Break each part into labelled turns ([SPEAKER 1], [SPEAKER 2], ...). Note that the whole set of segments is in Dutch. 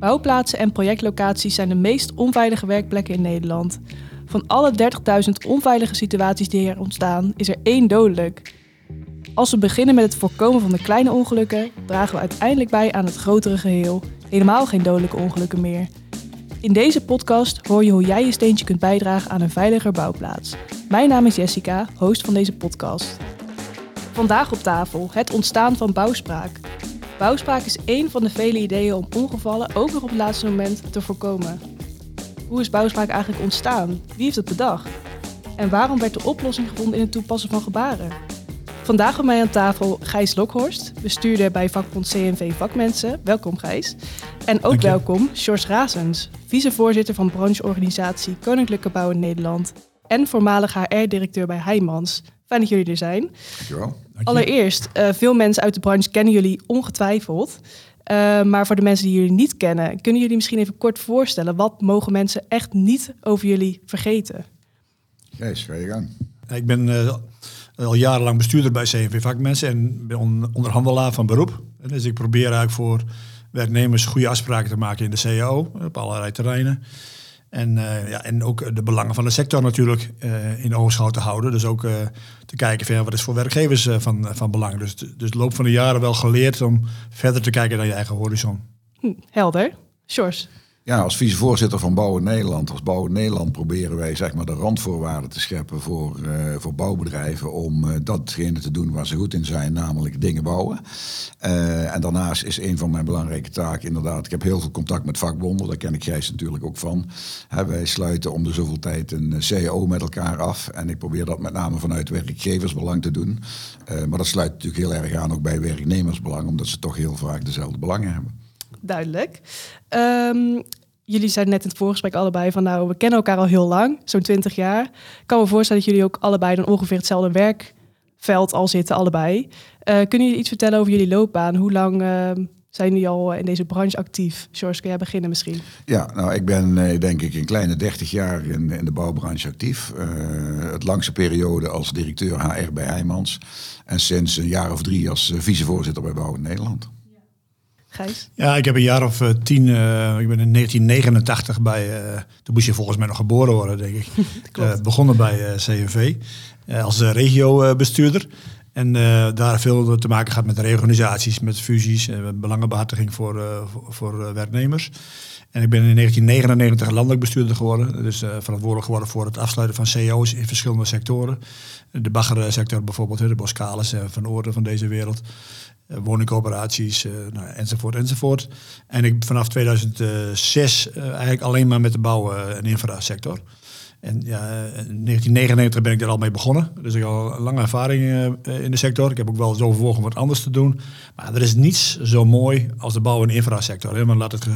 [SPEAKER 1] Bouwplaatsen en projectlocaties zijn de meest onveilige werkplekken in Nederland. Van alle 30.000 onveilige situaties die er ontstaan, is er één dodelijk. Als we beginnen met het voorkomen van de kleine ongelukken, dragen we uiteindelijk bij aan het grotere geheel. Helemaal geen dodelijke ongelukken meer. In deze podcast hoor je hoe jij je steentje kunt bijdragen aan een veiliger bouwplaats. Mijn naam is Jessica, host van deze podcast. Vandaag op tafel het ontstaan van bouwspraak. Bouwspraak is één van de vele ideeën om ongevallen ook nog op het laatste moment te voorkomen. Hoe is bouwspraak eigenlijk ontstaan? Wie heeft het bedacht? En waarom werd de oplossing gevonden in het toepassen van gebaren? Vandaag bij mij aan tafel Gijs Lokhorst, bestuurder bij vakbond CNV Vakmensen. Welkom Gijs. En ook welkom Sjors Razens, vicevoorzitter van brancheorganisatie Koninklijke Bouw in Nederland en voormalig HR-directeur bij Heijmans. Fijn dat jullie er zijn.
[SPEAKER 2] Dankjewel.
[SPEAKER 3] Dank je.
[SPEAKER 1] Allereerst, eh, veel mensen uit de branche kennen jullie ongetwijfeld. Eh, maar voor de mensen die jullie niet kennen, kunnen jullie misschien even kort voorstellen... wat mogen mensen echt niet over jullie vergeten?
[SPEAKER 2] Gijs, ga je gang.
[SPEAKER 3] Ik ben eh, al jarenlang bestuurder bij CNV Vakmensen en ben on- onderhandelaar van beroep. En Dus ik probeer eigenlijk voor werknemers goede afspraken te maken in de CAO op allerlei terreinen. En, eh, ja, en ook de belangen van de sector natuurlijk eh, in oogschouw te houden. Dus ook eh, te kijken van wat is voor werkgevers eh, van, van belang. Dus, dus de loop van de jaren wel geleerd om verder te kijken dan je eigen horizon.
[SPEAKER 1] Hm, helder. Sjors.
[SPEAKER 2] Ja, als vicevoorzitter van Bouwen Nederland, als Bouwen Nederland proberen wij zeg maar de randvoorwaarden te scheppen voor, eh, voor bouwbedrijven om eh, datgene te doen waar ze goed in zijn, namelijk dingen bouwen. Eh, en daarnaast is een van mijn belangrijke taken inderdaad, ik heb heel veel contact met vakbonden, daar ken ik Gijs natuurlijk ook van. Hè, wij sluiten om de zoveel tijd een CAO met elkaar af en ik probeer dat met name vanuit werkgeversbelang te doen. Maar dat sluit natuurlijk heel erg aan ook bij werknemersbelang, omdat ze toch heel vaak dezelfde belangen hebben.
[SPEAKER 1] Duidelijk. Ehm, jullie zeiden net in het voorgesprek allebei van... nou, we kennen elkaar al heel lang, zo'n 20 jaar. Ik kan me voorstellen dat jullie ook allebei dan ongeveer hetzelfde werkveld al zitten, allebei. Eh, kunnen jullie iets vertellen over jullie loopbaan? Hoe lang ehm, zijn jullie al in deze branche actief? George, kun jij beginnen misschien?
[SPEAKER 2] Ja, nou, ik ben eh, denk ik een kleine 30 jaar in, in de bouwbranche actief. Eh, het langste periode als directeur HR bij Heijmans. En sinds een jaar of drie als eh, vicevoorzitter bij Bouwen Nederland.
[SPEAKER 1] Gijs?
[SPEAKER 3] Ja, ik heb een jaar of eh, tien, eh, ik ben in 1989 bij, eh toen moest je volgens mij nog geboren worden, denk ik. Begonnen bij CNV als uh, regiobestuurder. En daar veel te maken gehad met reorganisaties, met fusies, eh, belangenbehartiging voor, voor, werknemers. En ik ben in 1999 landelijk bestuurder geworden. Dus verantwoordelijk geworden voor het afsluiten van CO's in verschillende sectoren. De baggersector bijvoorbeeld, de Boskalis en Van Oorden van deze wereld. Eh, woningcoöperaties, eh, nou, enzovoort, enzovoort. En ik vanaf 2006 eh, eigenlijk alleen maar met de bouw- en infrasector. En ja, in 1999 ben ik daar al mee begonnen. Dus ik heb al lange ervaring in de sector. Ik heb ook wel eens overwogen wat anders te doen. Maar er is niets zo mooi als de bouw- en infrasector. Hè. Maar laat het,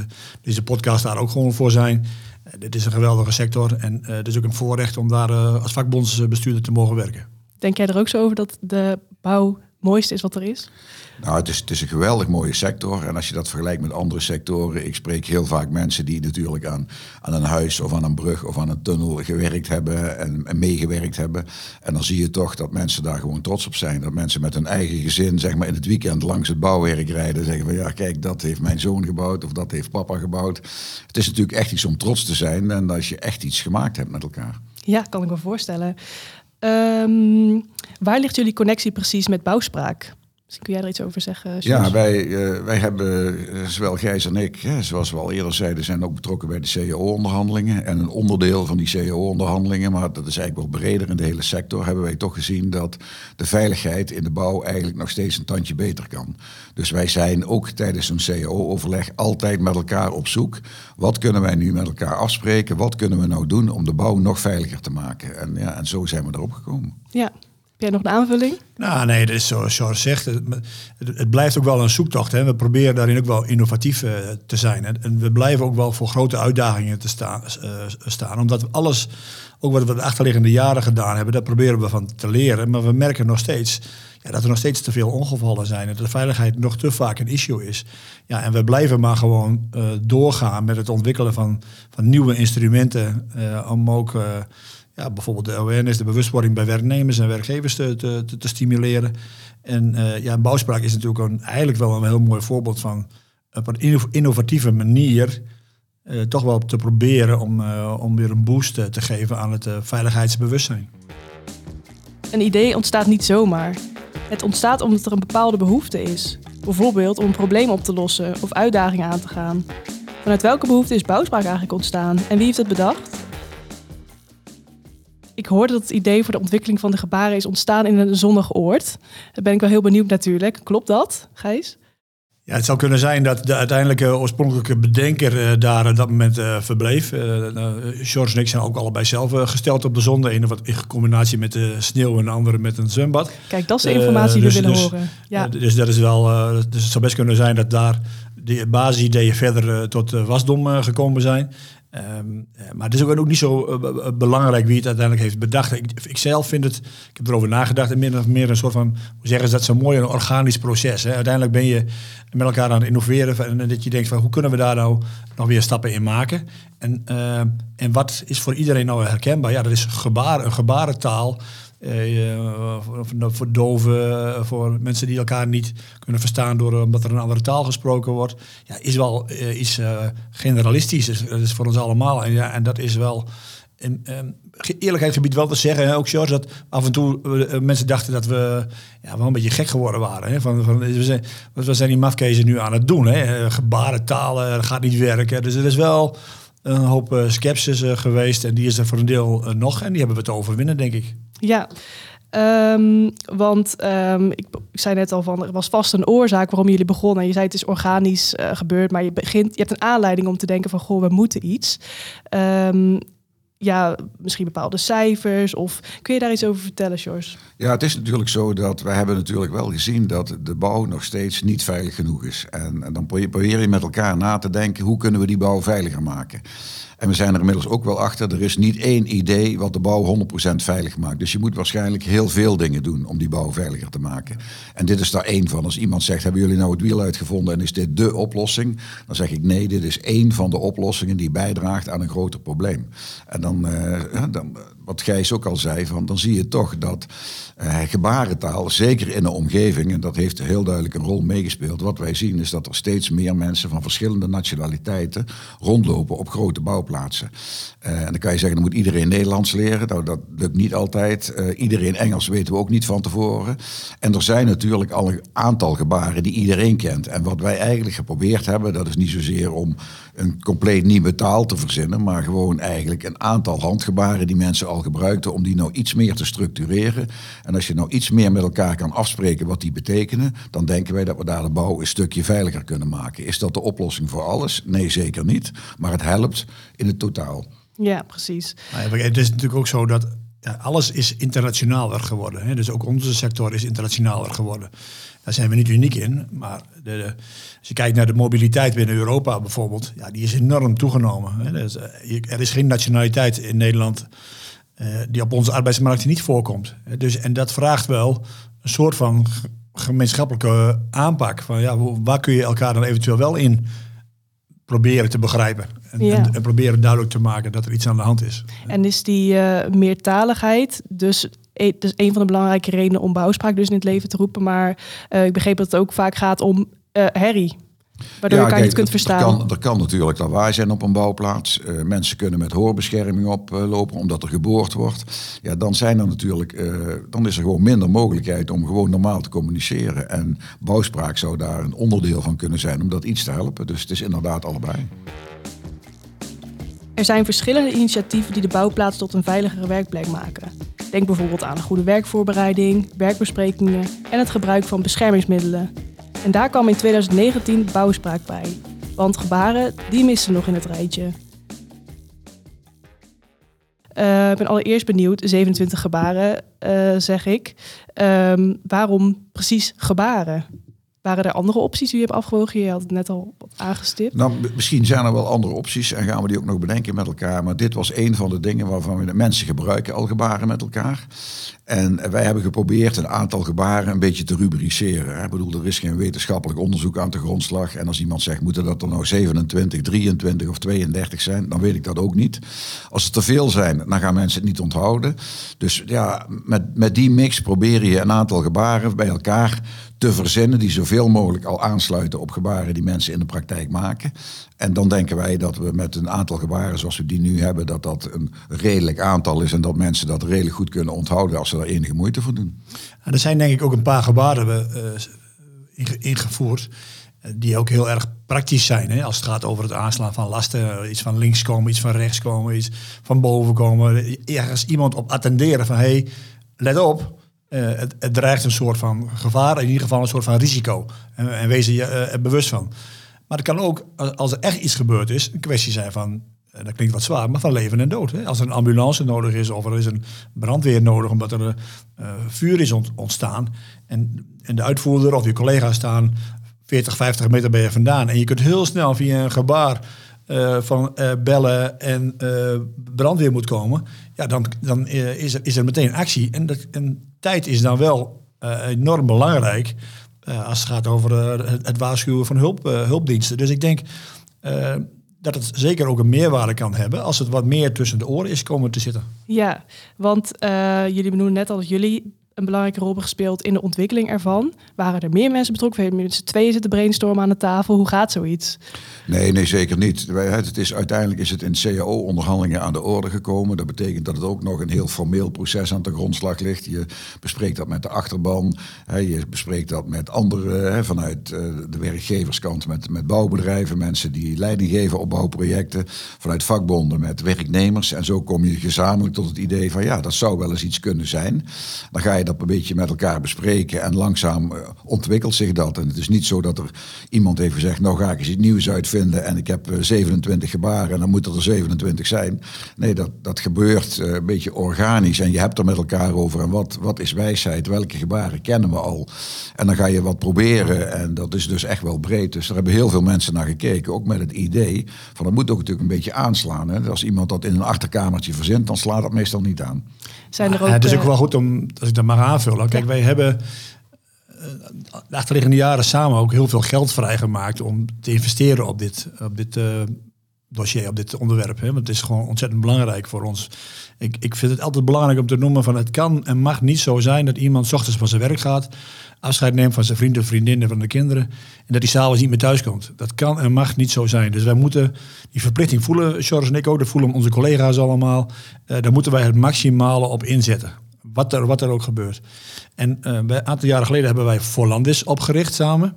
[SPEAKER 3] deze podcast daar ook gewoon voor zijn. Dit is een geweldige sector. En het is ook een voorrecht om daar als vakbondsbestuurder te mogen werken.
[SPEAKER 1] Denk jij er ook zo over dat de bouw mooiste is wat er is?
[SPEAKER 2] Nou, het is, het is een geweldig mooie sector. En als je dat vergelijkt met andere sectoren. Ik spreek heel vaak mensen die natuurlijk aan, aan een huis of aan een brug of aan een tunnel gewerkt hebben en, meegewerkt hebben. En dan zie je toch dat mensen daar gewoon trots op zijn. Dat mensen met hun eigen gezin, zeg maar in het weekend langs het bouwwerk rijden. en Zeggen van ja, kijk, dat heeft mijn zoon gebouwd of dat heeft papa gebouwd. Het is natuurlijk echt iets om trots te zijn. En als je echt iets gemaakt hebt met elkaar.
[SPEAKER 1] Ja, kan ik me voorstellen. Ehm, waar ligt jullie connectie precies met bouwspraak? Misschien kun jij er iets over zeggen?
[SPEAKER 2] Ja, wij, eh, wij hebben, eh, zowel Gijs en ik, hè, zoals we al eerder zeiden, zijn ook betrokken bij de CAO-onderhandelingen. En een onderdeel van die CAO-onderhandelingen, maar dat is eigenlijk wel breder in de hele sector, hebben wij toch gezien dat de veiligheid in de bouw eigenlijk nog steeds een tandje beter kan. Dus wij zijn ook tijdens zo'n CAO-overleg altijd met elkaar op zoek. Wat kunnen wij nu met elkaar afspreken? Wat kunnen we nou doen om de bouw nog veiliger te maken? En, ja, en zo zijn we erop gekomen.
[SPEAKER 1] Ja. Heb jij nog een aanvulling?
[SPEAKER 3] Nou, nee, dat is zoals George zegt. Het, het- blijft ook wel een zoektocht. Hè. We proberen daarin ook wel innovatief eh, te zijn. En, en we blijven ook wel voor grote uitdagingen te staan, eh, staan. Omdat we alles, ook wat we de achterliggende jaren gedaan hebben, daar proberen we van te leren. Maar we merken nog steeds ja, dat er nog steeds te veel ongevallen zijn. En dat de veiligheid nog te vaak een issue is. Ja, en we blijven maar gewoon eh, doorgaan met het ontwikkelen van, van nieuwe instrumenten. eh, om ook... eh, ja, bijvoorbeeld de awareness, de bewustwording bij werknemers en werkgevers te, te, te, stimuleren. En eh, ja, bouwspraak is natuurlijk een, eigenlijk wel een heel mooi voorbeeld van op een innovatieve manier uh, toch wel te proberen om, uh, om weer een boost te geven aan het veiligheidsbewustzijn.
[SPEAKER 1] Een idee ontstaat niet zomaar. Het ontstaat omdat er een bepaalde behoefte is. Bijvoorbeeld om een probleem op te lossen of uitdagingen aan te gaan. Vanuit welke behoefte is bouwspraak eigenlijk ontstaan en wie heeft het bedacht? Ik hoorde dat het idee voor de ontwikkeling van de gebaren is ontstaan in een zonnig oord. Daar ben ik wel heel benieuwd natuurlijk. Klopt dat, Gijs?
[SPEAKER 3] Ja, het zou kunnen zijn dat de uiteindelijke oorspronkelijke bedenker uh, daar op dat moment uh, verbleef. Uh, George en ik zijn ook allebei zelf gesteld op de zon. De ene wat in combinatie met de sneeuw en de andere met een zwembad.
[SPEAKER 1] Kijk, dat is de informatie die we dus- willen
[SPEAKER 3] dus,
[SPEAKER 1] horen.
[SPEAKER 3] Ja. dus dat is wel. dus het zou best kunnen zijn dat daar de basisideeën verder tot wasdom gekomen zijn. Ehm, eh, maar het is ook, niet zo eh, belangrijk wie het uiteindelijk heeft bedacht. Ik, ik, zelf vind het, ik heb erover nagedacht, en meer of meer een soort van, hoe zeggen ze dat zo mooi, een organisch proces. Hè? Uiteindelijk ben je met elkaar aan het innoveren en dat je denkt van hoe kunnen we daar nou nog weer stappen in maken. En, uh, en wat is voor iedereen nou herkenbaar? Ja, dat is gebaar, een gebarentaal voor doven, eh, voor mensen die elkaar niet kunnen verstaan door, omdat er een andere taal gesproken wordt. Ja, is wel iets generalistisch. Dat is voor ons allemaal. En, ja, en dat is wel in um, eerlijkheidsgebied wel te zeggen, ook George, dat af en toe mensen dachten dat we ja, wel een beetje gek geworden waren. Hè? Van, van, we, zijn, wat zijn die mafkezen nu aan het doen? Hè? Gebarentalen, dat gaat niet werken. Dus het is wel een hoop uh, sceptisch geweest en die is er voor een deel nog en die hebben we te overwinnen, denk ik.
[SPEAKER 1] Ja, um, want um, ik, ik, zei net al van, er was vast een oorzaak waarom jullie begonnen. Je zei het is organisch gebeurd, maar je, begint, je hebt een aanleiding om te denken van, goh, we moeten iets. Um, ja, misschien bepaalde cijfers? Of kun je daar iets over vertellen, George?
[SPEAKER 2] Ja, het is natuurlijk zo dat we hebben natuurlijk wel gezien dat de bouw nog steeds niet veilig genoeg is. En, dan probeer je met elkaar na te denken, hoe kunnen we die bouw veiliger maken? En we zijn er inmiddels ook wel achter, er is niet één idee wat de bouw 100% veilig maakt. Dus je moet waarschijnlijk heel veel dingen doen om die bouw veiliger te maken. En dit is daar één van. Als iemand zegt, hebben jullie nou het wiel uitgevonden en is dit de oplossing? Dan zeg ik nee, dit is één van de oplossingen die bijdraagt aan een groter probleem. En dan, uh, dan wat Gijs ook al zei, van, dan zie je toch dat uh, gebarentaal, zeker in de omgeving, en dat heeft heel duidelijk een rol meegespeeld. Wat wij zien is dat er steeds meer mensen van verschillende nationaliteiten rondlopen op grote bouwplaatsen. Uh, en dan kan je zeggen, dan moet iedereen Nederlands leren. Nou, dat lukt niet altijd. Uh, iedereen Engels weten we ook niet van tevoren. En er zijn natuurlijk al een aantal gebaren die iedereen kent. En wat wij eigenlijk geprobeerd hebben, dat is niet zozeer om een compleet nieuwe taal te verzinnen, maar gewoon eigenlijk een aantal handgebaren die mensen al gebruikten om die nou iets meer te structureren. En als je nou iets meer met elkaar kan afspreken wat die betekenen, dan denken wij dat we daar de bouw een stukje veiliger kunnen maken. Is dat de oplossing voor alles? Nee, zeker niet. Maar het helpt in het totaal.
[SPEAKER 1] Ja, precies.
[SPEAKER 3] het is natuurlijk ook zo dat ja, alles is internationaler geworden. Hè? Dus ook onze sector is internationaler geworden. Daar zijn we niet uniek in. Maar de, de, als je kijkt naar de mobiliteit binnen Europa bijvoorbeeld, ja, die is enorm toegenomen. Hè? Dus, er is geen nationaliteit in Nederland uh, die op onze arbeidsmarkt niet voorkomt. Dus, en dat vraagt wel een soort van gemeenschappelijke aanpak. Van, ja, waar kun je elkaar dan eventueel wel in proberen te begrijpen. En, en, proberen duidelijk te maken dat er iets aan de hand is.
[SPEAKER 1] En is die uh, meertaligheid dus, e-, dus een van de belangrijke redenen om bouwspraak dus in het leven te roepen. Maar uh, ik begreep dat het ook vaak gaat om uh, herrie. Waardoor je elkaar niet kunt verstaan.
[SPEAKER 2] Er kan, er kan natuurlijk lawaai zijn op een bouwplaats. Uh, mensen kunnen met hoorbescherming oplopen omdat er geboord wordt. Ja, dan, zijn er natuurlijk, uh, dan is er gewoon minder mogelijkheid om gewoon normaal te communiceren. En bouwspraak zou daar een onderdeel van kunnen zijn om dat iets te helpen. Dus het is inderdaad allebei.
[SPEAKER 1] Er zijn verschillende initiatieven die de bouwplaats tot een veiligere werkplek maken. Denk bijvoorbeeld aan een goede werkvoorbereiding, werkbesprekingen en het gebruik van beschermingsmiddelen. En daar kwam in 2019 bouwspraak bij. Want gebaren, die missen nog in het rijtje. Uh, ik ben allereerst benieuwd, 27 gebaren uh, zeg ik. Um, waarom precies gebaren? Waren er andere opties die je hebt afgewogen? Je had het net al aangestipt.
[SPEAKER 2] Nou, misschien zijn er wel andere opties en gaan we die ook nog bedenken met elkaar. Maar dit was een van de dingen waarvan we mensen gebruiken al gebaren met elkaar. En wij hebben geprobeerd een aantal gebaren een beetje te rubriceren. Ik bedoel, er is geen wetenschappelijk onderzoek aan de grondslag. En als iemand zegt, moeten dat er nou 27, 23 of 32 zijn, dan weet ik dat ook niet. Als het te veel zijn, dan gaan mensen het niet onthouden. Dus ja, met, met die mix probeer je een aantal gebaren bij elkaar te verzinnen die zoveel mogelijk al aansluiten op gebaren die mensen in de praktijk maken. En dan denken wij dat we met een aantal gebaren zoals we die nu hebben, dat dat een redelijk aantal is en dat mensen dat redelijk goed kunnen onthouden als ze daar enige moeite voor doen.
[SPEAKER 3] En er zijn denk ik ook een paar gebaren uh, ingevoerd die ook heel erg praktisch zijn. Hè? Als het gaat over het aanslaan van lasten, iets van links komen, iets van rechts komen, iets van boven komen. Ergens iemand op attenderen van hé, hey, let op, uh, het, dreigt een soort van gevaar, in ieder geval een soort van risico. En, en wees je uh, bewust van. Maar het kan ook, als er echt iets gebeurd is, een kwestie zijn van, dat klinkt wat zwaar, maar van leven en dood. Hè? Als er een ambulance nodig is of er is een brandweer nodig omdat er uh, vuur is ontstaan en, en de uitvoerder of je collega's staan 40, 50 meter ben je vandaan. En je kunt heel snel via een gebaar uh, van uh, bellen en uh, brandweer moet komen. Ja, dan, dan is, er, is er meteen actie. En, dat, en tijd is dan wel enorm belangrijk als het gaat over het, het, waarschuwen van hulp, hulpdiensten. Dus ik denk dat het zeker ook een meerwaarde kan hebben als het wat meer tussen de oren is komen te zitten.
[SPEAKER 1] Ja, want jullie benoemen net al dat jullie een belangrijke rol gespeeld in de ontwikkeling ervan. Waren er meer mensen betrokken? We met z'n tweeën zitten brainstormen aan de tafel. Hoe gaat zoiets?
[SPEAKER 2] Nee, nee, zeker niet. Het is, uiteindelijk is het in CAO-onderhandelingen aan de orde gekomen. Dat betekent dat het ook nog een heel formeel proces aan de grondslag ligt. Je bespreekt dat met de achterban. je bespreekt dat met anderen vanuit eh, de werkgeverskant, met, met bouwbedrijven, mensen die leiding geven op bouwprojecten. Vanuit vakbonden met werknemers. En zo kom je gezamenlijk tot het idee van ja, dat zou wel eens iets kunnen zijn. Dan ga je dat een beetje met elkaar bespreken en langzaam uh, ontwikkelt zich dat. En het is niet zo dat er iemand heeft gezegd, nou ga ik eens iets nieuws uitvinden en ik heb 27 eh, gebaren en dan moeten er 27 zijn. Nee, dat, dat gebeurt uh, een beetje organisch en je hebt er met elkaar over en wat, wat is wijsheid, welke gebaren kennen we al. En dan ga je wat proberen en dat is dus echt wel breed. Dus daar hebben heel veel mensen naar gekeken, ook met het idee van dat moet ook natuurlijk een beetje aanslaan. Hè. Als iemand dat in een achterkamertje verzint, dan slaat dat meestal niet aan.
[SPEAKER 3] Zijn er ook, het is ook wel goed om, als ik dat mag aanvullen. Kijk, wij hebben eh, de achterliggende jaren samen ook heel veel geld vrijgemaakt om te investeren op dit, op dit uh, dossier, op dit onderwerp. Hè? Want het is gewoon ontzettend belangrijk voor ons. Ik, ik vind het altijd belangrijk om te noemen van het kan en mag niet zo zijn dat iemand s ochtends van zijn werk gaat, afscheid neemt van zijn vrienden vriendinnen, van de kinderen, en dat hij s'avonds niet meer thuis komt. Dat kan en mag niet zo zijn. Dus wij moeten die verplichting voelen, George en ik ook, dat voelen onze collega's allemaal. Uh, daar moeten wij het maximale op inzetten. Wat er, wat er ook gebeurt. En uh, een aantal jaren geleden hebben wij Voorlandis opgericht samen.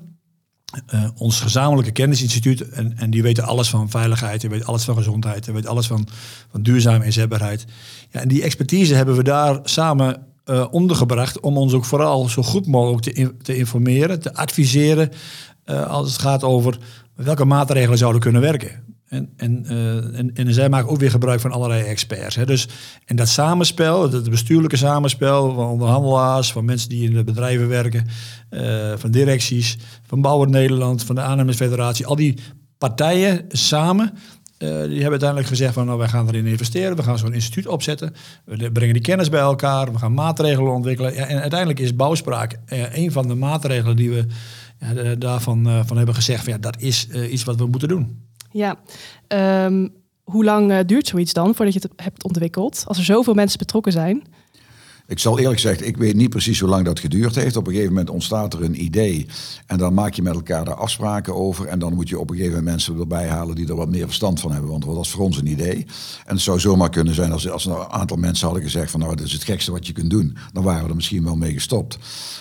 [SPEAKER 3] Uh, ons gezamenlijke kennisinstituut. En, en die weten alles van veiligheid, die weten alles van gezondheid, die weten alles van, van duurzame inzetbaarheid. Ja, en die expertise hebben we daar samen uh, ondergebracht om ons ook vooral zo goed mogelijk te, te informeren, te adviseren als het gaat over welke maatregelen zouden kunnen werken. En, en, uh, en, en, zij maken ook weer gebruik van allerlei experts. Hè. Dus, en dat samenspel, het bestuurlijke samenspel van onderhandelaars, van mensen die in de bedrijven werken, uh, van directies, van Bouwer Nederland, van de aannemersfederatie, al die partijen samen, uh, die hebben uiteindelijk gezegd van nou, wij gaan erin investeren, we gaan zo'n instituut opzetten, we brengen die kennis bij elkaar, we gaan maatregelen ontwikkelen. Ja, en uiteindelijk is bouwspraak een van de maatregelen die we ja, daarvan van hebben gezegd van ja, dat is iets wat we moeten doen.
[SPEAKER 1] Ja, um, hoe lang uh, duurt zoiets dan voordat je het hebt ontwikkeld? Als er zoveel mensen betrokken zijn?
[SPEAKER 2] Ik zal eerlijk zeggen, ik weet niet precies hoe lang dat geduurd heeft. Op een gegeven moment ontstaat er een idee. En dan maak je met elkaar daar afspraken over. En dan moet je op een gegeven moment mensen erbij halen die er wat meer verstand van hebben. Want dat was voor ons een idee. En het zou zomaar kunnen zijn als, als een aantal mensen hadden gezegd van nou, dat is het gekste wat je kunt doen. Dan waren we er misschien wel mee gestopt.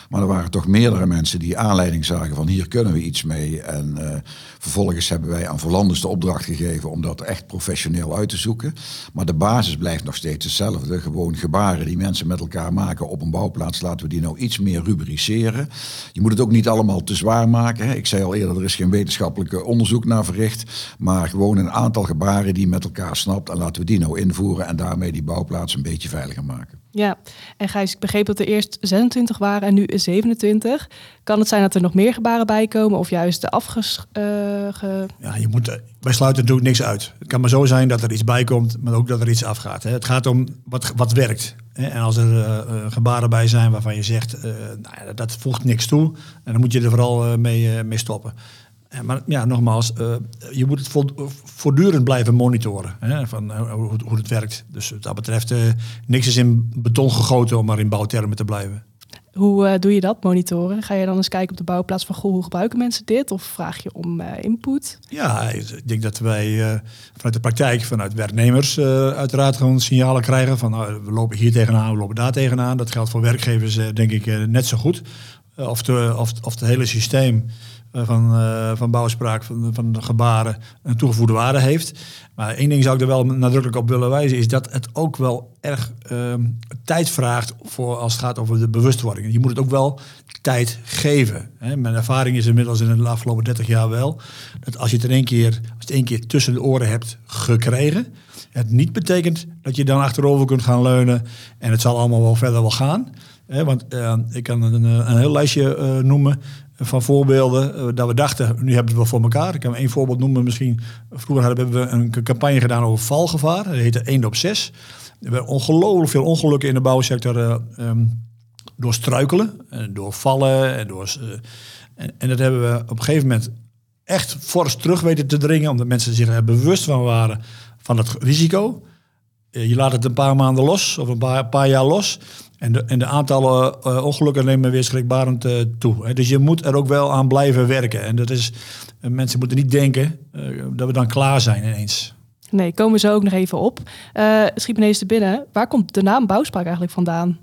[SPEAKER 2] Maar er waren toch meerdere mensen die aanleiding zagen van hier kunnen we iets mee. En uh, vervolgens hebben wij aan Verlanders de opdracht gegeven om dat echt professioneel uit te zoeken. Maar de basis blijft nog steeds hetzelfde. Gewoon gebaren die mensen met elkaar maken op een bouwplaats, laten we die nou iets meer rubriceren. Je moet het ook niet allemaal te zwaar maken. Hè. Ik zei al eerder, er is geen wetenschappelijk onderzoek naar verricht, maar gewoon een aantal gebaren die met elkaar snapt en laten we die nou invoeren en daarmee die bouwplaats een beetje veiliger maken.
[SPEAKER 1] Ja, en Gijs, ik begreep dat er eerst 26 waren en nu 27. Kan het zijn dat er nog meer gebaren bij komen of juist de afges... Uh,
[SPEAKER 3] Ja, je moet, wij sluiten natuurlijk niks uit. Het kan maar zo zijn dat er iets bij komt, maar ook dat er iets afgaat. Hè. Het gaat om wat, wat werkt. En als er uh, gebaren bij zijn waarvan je zegt, uh, nou ja, dat voegt niks toe, en dan moet je er vooral mee, mee stoppen. Maar ja, nogmaals, je moet het voortdurend blijven monitoren hè, van hoe, hoe, het werkt. Dus wat dat betreft, niks is in beton gegoten om maar in bouwtermen te blijven.
[SPEAKER 1] Hoe eh, doe je dat, monitoren? Ga je dan eens kijken op de bouwplaats van, goh, hoe gebruiken mensen dit? Of vraag je om eh, input?
[SPEAKER 3] Ja, ik denk dat wij eh, vanuit de praktijk, vanuit werknemers, uiteraard gewoon signalen krijgen van nou, we lopen hier tegenaan, we lopen daar tegenaan. Dat geldt voor werkgevers, denk ik, net zo goed. Of, de, of, of het hele systeem van, eh, van bouwspraak, van, van gebaren, een toegevoegde waarde heeft. Maar één ding zou ik er wel nadrukkelijk op willen wijzen, is dat het ook wel erg ehm, tijd vraagt voor als het gaat over de bewustwording. Je moet het ook wel tijd geven. Hè. Mijn ervaring is inmiddels in de afgelopen 30 jaar wel, dat als je het in één keer, als het één keer tussen de oren hebt gekregen, het niet betekent dat je dan achterover kunt gaan leunen en het zal allemaal wel verder wel gaan. Want eh, ik kan een, een heel lijstje eh, noemen van voorbeelden eh, dat we dachten, nu hebben we het wel voor elkaar. Ik kan één voorbeeld noemen. Misschien vroeger hadden we een campagne gedaan over valgevaar. Dat heette 1 op 6. Er werden ongelooflijk veel ongelukken in de bouwsector eh, ehm, door struikelen, en door vallen. En, door, eh, en, dat hebben we op een gegeven moment echt fors terug weten te dringen, omdat mensen zich er bewust van waren van het risico. Eh, Je laat het een paar maanden los, of een paar, paar jaar los. En de, en de aantallen eh, ongelukken nemen weer schrikbarend eh, toe. Hè. Dus je moet er ook wel aan blijven werken. En dat is, eh, mensen moeten niet denken dat we dan klaar zijn ineens.
[SPEAKER 1] Nee, komen zo ook nog even op. Schiet me ineens te binnen. Waar komt de naam bouwspraak eigenlijk vandaan?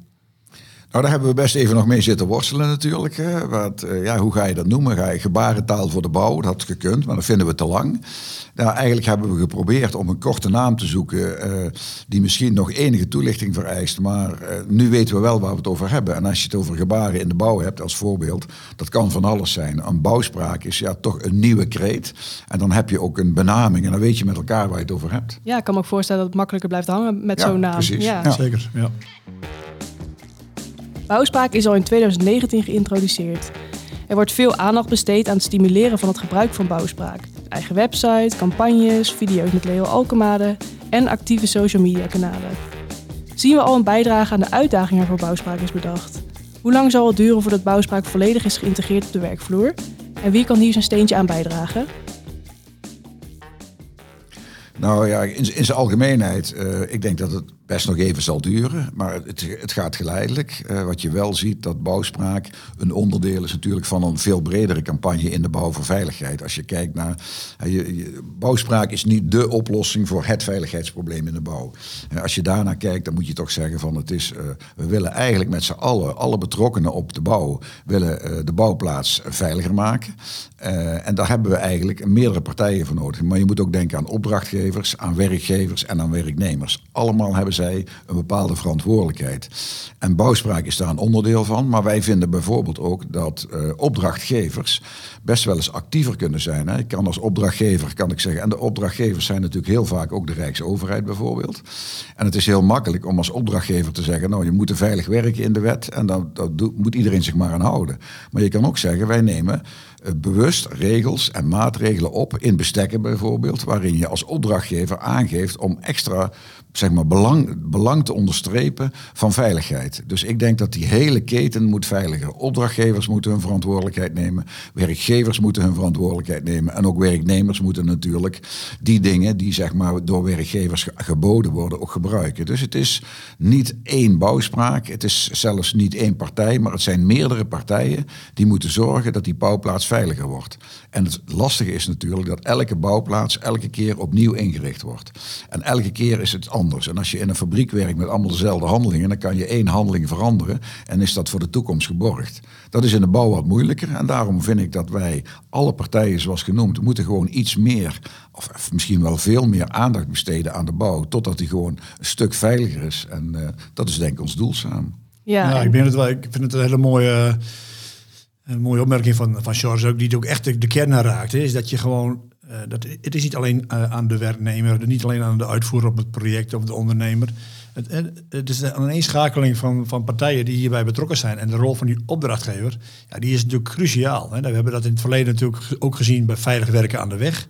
[SPEAKER 2] Nou, daar hebben we best even nog mee zitten worstelen natuurlijk. Hè. Want, eh, ja, hoe ga je dat noemen? Ga je gebarentaal voor de bouw? Dat had gekund, maar dat vinden we te lang. Nou, eigenlijk hebben we geprobeerd om een korte naam te zoeken... eh, die misschien nog enige toelichting vereist. Maar eh, nu weten we wel waar we het over hebben. En als je het over gebaren in de bouw hebt als voorbeeld... dat kan van alles zijn. Een bouwspraak is ja toch een nieuwe kreet. En dan heb je ook een benaming. En dan weet je met elkaar waar je het over hebt.
[SPEAKER 1] Ja, ik kan me ook voorstellen dat het makkelijker blijft hangen met
[SPEAKER 2] Ja,
[SPEAKER 1] zo'n naam.
[SPEAKER 2] precies.
[SPEAKER 1] Ja.
[SPEAKER 2] Ja.
[SPEAKER 3] Zeker, ja.
[SPEAKER 1] Bouwspraak is al in 2019 geïntroduceerd. Er wordt veel aandacht besteed aan het stimuleren van het gebruik van bouwspraak. Eigen website, campagnes, video's met Leo Alkemade en actieve social media kanalen. Zien we al een bijdrage aan de uitdaging waarvoor bouwspraak is bedacht? Hoe lang zal het duren voordat bouwspraak volledig is geïntegreerd op de werkvloer? En wie kan hier zijn steentje aan bijdragen?
[SPEAKER 2] Nou ja, in, zijn algemeenheid, eh, ik denk dat het best nog even zal duren. Maar het, het gaat geleidelijk. Eh, wat je wel ziet, dat bouwspraak een onderdeel is natuurlijk van een veel bredere campagne in de bouw voor veiligheid. Als je kijkt naar, eh, je, bouwspraak is niet de oplossing voor het veiligheidsprobleem in de bouw. Als je daarnaar kijkt, dan moet je toch zeggen van het is, eh, we willen eigenlijk met z'n allen, alle betrokkenen op de bouw, willen de bouwplaats veiliger maken. En daar hebben we eigenlijk meerdere partijen voor nodig. Maar je moet ook denken aan opdrachtgevers, aan werkgevers en aan werknemers. Allemaal hebben zij een bepaalde verantwoordelijkheid. En bouwspraak is daar een onderdeel van. Maar wij vinden bijvoorbeeld ook dat eh, opdrachtgevers best wel eens actiever kunnen zijn. Hè. Ik kan als opdrachtgever, kan ik zeggen, en de opdrachtgevers zijn natuurlijk heel vaak ook de Rijksoverheid bijvoorbeeld. En het is heel makkelijk om als opdrachtgever te zeggen, nou je moet veilig werken in de wet en daar moet iedereen zich maar aan houden. Maar je kan ook zeggen, wij nemen bewust regels en maatregelen op in bestekken bijvoorbeeld, waarin je als opdrachtgever aangeeft om extra zeg maar, belang, belang te onderstrepen van veiligheid. Dus ik denk dat die hele keten moet veiliger. Opdrachtgevers moeten hun verantwoordelijkheid nemen, werkgevers moeten hun verantwoordelijkheid nemen en ook werknemers moeten natuurlijk die dingen die zeg maar, door werkgevers ge- geboden worden ook gebruiken. Dus het is niet één bouwspraak, het is zelfs niet één partij, maar het zijn meerdere partijen die moeten zorgen dat die bouwplaats veiliger wordt. En het lastige is natuurlijk dat elke bouwplaats elke keer opnieuw ingericht wordt. En elke keer is het anders. En als je in een fabriek werkt met allemaal dezelfde handelingen, dan kan je één handeling veranderen en is dat voor de toekomst geborgd. Dat is in de bouw wat moeilijker en daarom vind ik dat wij, alle partijen zoals genoemd, moeten gewoon iets meer, of misschien wel veel meer aandacht besteden aan de bouw, totdat die gewoon een stuk veiliger is. En eh, dat is denk ik ons doel samen.
[SPEAKER 1] Ja,
[SPEAKER 3] Ja,
[SPEAKER 1] en-
[SPEAKER 3] ik, ben het wel, ik vind het een hele mooie, een mooie opmerking van, van George ook, die ook echt de, kern raakt. Is dat je gewoon, eh, dat, het is niet alleen eh, aan de werknemer, niet alleen aan de uitvoerder op het project of de ondernemer. Het, het- is een aaneenschakeling van, van partijen die hierbij betrokken zijn. En de rol van die opdrachtgever, ja, die is natuurlijk cruciaal. Hè. We hebben dat in het verleden natuurlijk ook gezien bij veilig werken aan de weg.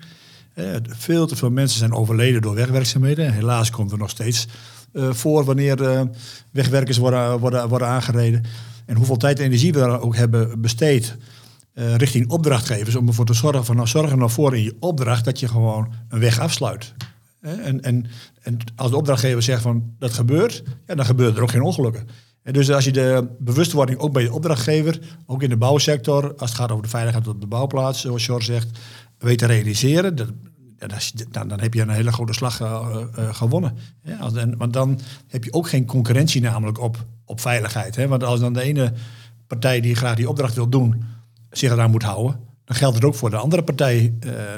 [SPEAKER 3] Eh, veel te veel mensen zijn overleden door wegwerkzaamheden. En helaas komt er nog steeds voor wanneer wegwerkers worden, worden, worden aangereden. En hoeveel tijd en energie we daar ook hebben besteed eh, richting opdrachtgevers om ervoor te zorgen van nou zorg er nou voor in je opdracht dat je gewoon een weg afsluit. En, en, en als de opdrachtgever zegt van dat gebeurt, ja, dan gebeuren er ook geen ongelukken. En dus als je de bewustwording ook bij de opdrachtgever, ook in de bouwsector, als het gaat over de veiligheid op de bouwplaats, zoals George zegt, weet te realiseren, dat, dan, dan, heb je een hele grote slag uh, uh, gewonnen. Ja, als, en, want dan heb je ook geen concurrentie namelijk op, op veiligheid. Hè? Want als dan de ene partij die graag die opdracht wil doen, zich eraan moet houden, dan geldt het ook voor de andere partij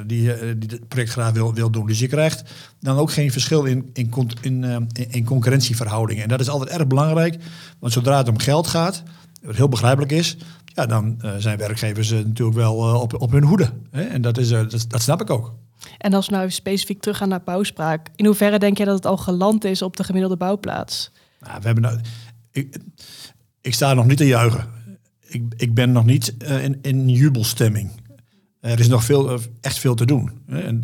[SPEAKER 3] die, die het project graag wil, wil doen. Dus je krijgt dan ook geen verschil in, in, in, in concurrentieverhoudingen. En dat is altijd erg belangrijk, want zodra het om geld gaat, wat heel begrijpelijk is, ja, dan zijn werkgevers natuurlijk wel op, op hun hoede. Hè? En dat, is, dat snap ik ook.
[SPEAKER 1] En als we nou even specifiek teruggaan naar bouwspraak, in hoeverre denk je dat het al geland is op de gemiddelde bouwplaats?
[SPEAKER 3] Nou, we hebben nou, ik, sta nog niet te juichen. Ik, ik ben nog niet uh, in, in jubelstemming. Er is nog veel, uh, echt veel te doen. En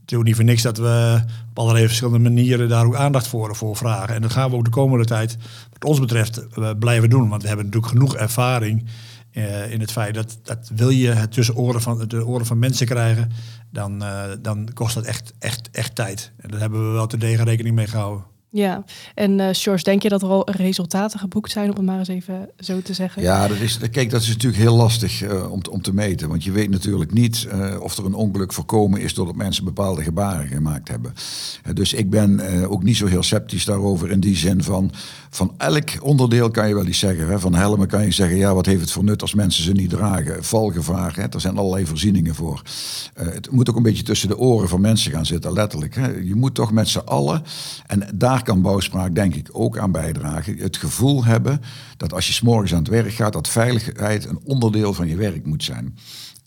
[SPEAKER 3] het is ook niet voor niks dat we op allerlei verschillende manieren daar ook aandacht voor, voor vragen. En dat gaan we ook de komende tijd, wat ons betreft, uh, blijven doen. Want we hebben natuurlijk genoeg ervaring in het feit dat, dat wil je het tussen oren van, de oren van mensen krijgen, dan, uh, dan kost dat echt, echt, echt tijd. En daar hebben we wel te degen rekening mee gehouden.
[SPEAKER 1] Ja, en uh, George, denk je dat er al resultaten geboekt zijn, om het maar eens even zo te zeggen?
[SPEAKER 2] Ja, dat is, kijk, dat is natuurlijk heel lastig uh, om, om te meten. Want je weet natuurlijk niet uh, of er een ongeluk voorkomen is doordat mensen bepaalde gebaren gemaakt hebben. dus ik ben ook niet zo heel sceptisch daarover in die zin van, van elk onderdeel kan je wel iets zeggen. Hè. Van helmen kan je zeggen, ja, wat heeft het voor nut als mensen ze niet dragen? Valgevaar, hè. er zijn allerlei voorzieningen voor. het moet ook een beetje tussen de oren van mensen gaan zitten, letterlijk. Hè. Je moet toch met z'n allen, en daar kan bouwspraak denk ik ook aan bijdragen. Het gevoel hebben dat als je s'morgens aan het werk gaat, dat veiligheid een onderdeel van je werk moet zijn.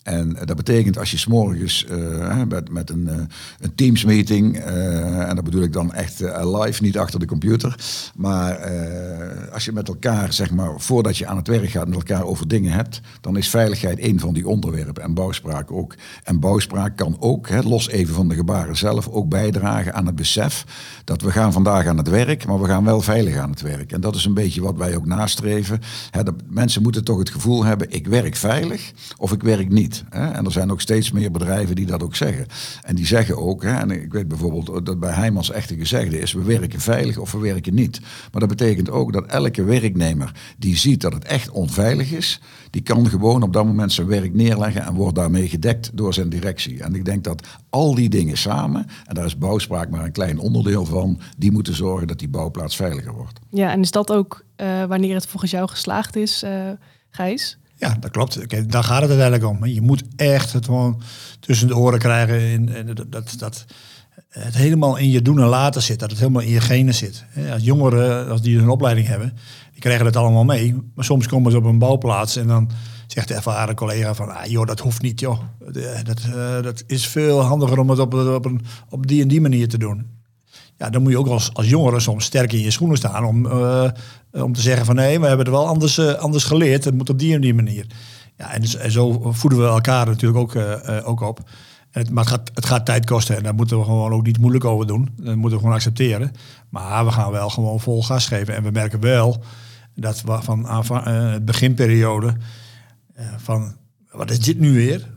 [SPEAKER 2] En dat betekent als je s'morgens uh, met, met een, uh, een Teams meeting, en dat bedoel ik dan echt live, niet achter de computer, maar als je met elkaar, zeg maar, voordat je aan het werk gaat, met elkaar over dingen hebt, dan is veiligheid een van die onderwerpen en bouwspraak ook. En bouwspraak kan ook, hè, los even van de gebaren zelf, ook bijdragen aan het besef dat we gaan vandaag aan het werk, maar we gaan wel veilig aan het werk. En dat is een beetje wat wij ook nastreven. Hè, dat mensen moeten toch het gevoel hebben, ik werk veilig of ik werk niet. Hè? En er zijn ook steeds meer bedrijven die dat ook zeggen. En die zeggen ook, hè, en ik weet bijvoorbeeld dat bij Heijmans echte gezegde is, we werken veilig of we werken niet. Maar dat betekent ook dat elke werknemer die ziet dat het echt onveilig is, die kan gewoon op dat moment zijn werk neerleggen en wordt daarmee gedekt door zijn directie. En ik denk dat al die dingen samen, en daar is bouwspraak maar een klein onderdeel van, die moeten zorgen dat die bouwplaats veiliger wordt.
[SPEAKER 1] Ja, en is dat ook uh, wanneer het volgens jou geslaagd is, uh, Gijs?
[SPEAKER 3] Ja, dat klopt. Daar gaat het uiteindelijk om. Je moet echt het gewoon tussen de oren krijgen. En, dat, dat, dat het helemaal in je doen en laten zit. Dat het helemaal in je genen zit. Als jongeren, als die een opleiding hebben, die krijgen het allemaal mee. Maar soms komen ze op een bouwplaats en dan zegt de ervaren collega van... Ah, joh, dat hoeft niet, joh. Dat, uh, dat is veel handiger om het op, op, een, op die en die manier te doen. Ja, dan moet je ook als, als jongere soms sterk in je schoenen staan om, uh, om te zeggen van nee, we hebben het wel anders, uh, anders geleerd. Het moet op die en die manier. Ja, en, en zo voeden we elkaar natuurlijk ook, uh, ook op. Het, maar het gaat, het gaat tijd kosten en daar moeten we gewoon ook niet moeilijk over doen. Dat moeten we gewoon accepteren. Maar we gaan wel gewoon vol gas geven. En we merken wel dat we van, van het beginperiode van wat is dit nu weer?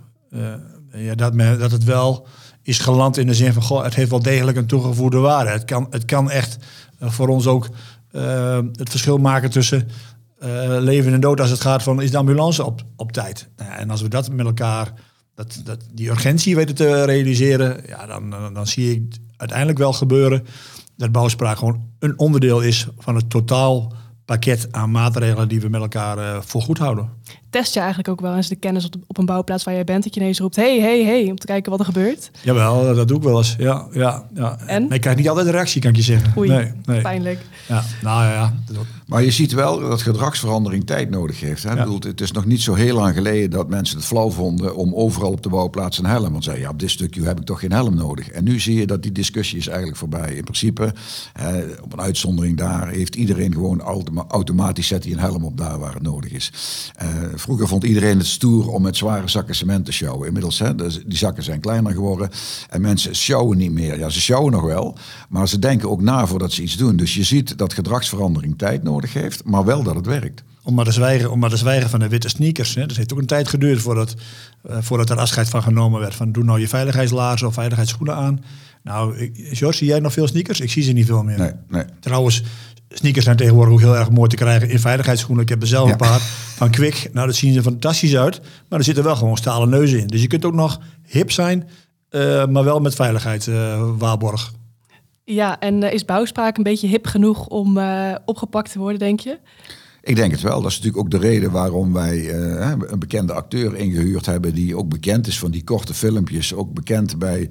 [SPEAKER 3] ja, dat, men, dat het wel is geland in de zin van, goh, het heeft wel degelijk een toegevoegde waarde. Het kan, het kan echt uh, voor ons ook uh, het verschil maken tussen uh, leven en dood als het gaat van, is de ambulance op, op tijd? Nou, en als we dat met elkaar, dat, dat, die urgentie weten te realiseren, ja, dan, dan, zie ik uiteindelijk wel gebeuren dat bouwspraak gewoon een onderdeel is van het totaal pakket aan maatregelen die we met elkaar uh, houden.
[SPEAKER 1] Test je eigenlijk ook wel eens de kennis op, op een bouwplaats waar jij bent, dat je ineens roept, hey, hey, hey, om te kijken wat er gebeurt?
[SPEAKER 3] Jawel, dat doe ik wel eens. Ja, ja, ja.
[SPEAKER 1] En?
[SPEAKER 3] Nee, ik krijg niet altijd een reactie, kan ik je zeggen.
[SPEAKER 1] Oei,
[SPEAKER 3] nee, nee.
[SPEAKER 1] pijnlijk.
[SPEAKER 3] Ja, nou ja.
[SPEAKER 2] Maar je ziet wel dat gedragsverandering tijd nodig heeft. Hè? Ja. Bedoel, het is nog niet zo heel lang geleden dat mensen het flauw vonden om overal op de bouwplaats een helm. Want zeiden, ja, op dit stukje heb ik toch geen helm nodig. En nu zie je dat die discussie is eigenlijk voorbij. In principe, hè, op een uitzondering daar, heeft iedereen gewoon automatisch zet hij een helm op daar waar het nodig is. Uh, vroeger vond iedereen het stoer om met zware zakken cement te sjouwen. Inmiddels, hè, dus die zakken zijn kleiner geworden en mensen sjouwen niet meer. Ja, ze sjouwen nog wel, maar ze denken ook na voordat ze iets doen. Dus je ziet dat gedragsverandering tijd nodig heeft, maar wel dat het werkt.
[SPEAKER 3] Om maar te zwijgen, om maar te zwijgen van de witte sneakers. Hè. Dat heeft ook een tijd geduurd voordat, uh, voordat er afscheid van genomen werd. Van doe nou je veiligheidslaarzen of veiligheidsschoenen aan. Nou, George, zie jij nog veel sneakers? Ik zie ze niet veel meer.
[SPEAKER 2] Nee, nee.
[SPEAKER 3] Trouwens, sneakers zijn tegenwoordig ook heel erg mooi te krijgen in veiligheidsschoenen. Ik heb er zelf een paar van Kwik. Nou, dat zien er fantastisch uit. Maar er zitten wel gewoon stalen neuzen in. Dus je kunt ook nog hip zijn, uh, maar wel met veiligheid uh, waarborg.
[SPEAKER 1] Ja, en is bouwspraak een beetje hip genoeg om opgepakt te worden, denk je?
[SPEAKER 2] Ik denk het wel. Dat is natuurlijk ook de reden waarom wij uh, een bekende acteur ingehuurd hebben. die ook bekend is van die korte filmpjes. Ook bekend bij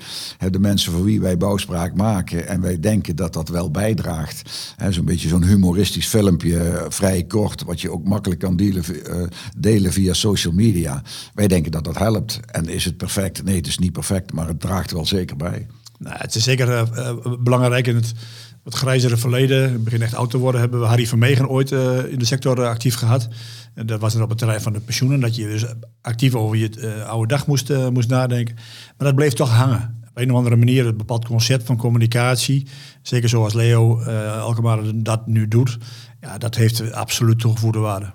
[SPEAKER 2] de mensen voor wie wij bouwspraak maken. En wij denken dat dat wel bijdraagt. Zo'n beetje zo'n humoristisch filmpje, vrij kort. wat je ook makkelijk kan delen, uh, delen via social media. Wij denken dat dat helpt. En is het perfect? Nee, het is niet perfect, maar het draagt wel zeker bij.
[SPEAKER 3] Nou, het is zeker uh, belangrijk in het wat grijzere verleden, het begin echt oud te worden, hebben we Harry Vermegen ooit uh, in de sector uh, actief gehad. En dat was dan op het terrein van de pensioenen, dat je dus actief over je uh, oude dag moest, moest nadenken. Maar dat bleef toch hangen. Op een of andere manier, een bepaald concept van communicatie, zeker zoals Leo Alkemaar dat nu doet, ja, dat heeft absoluut toegevoegde waarde.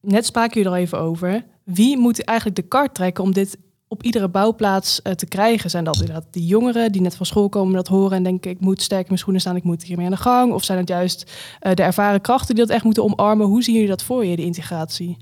[SPEAKER 1] Net spraken jullie er even over. Wie moet eigenlijk de kaart trekken om dit op iedere bouwplaats uh, te krijgen? Zijn dat inderdaad die jongeren die net van school komen dat horen en denken ik moet sterk mijn schoenen staan, ik moet hiermee aan de gang? Of zijn het juist uh, de ervaren krachten die dat echt moeten omarmen? Hoe zien jullie dat voor je, de integratie?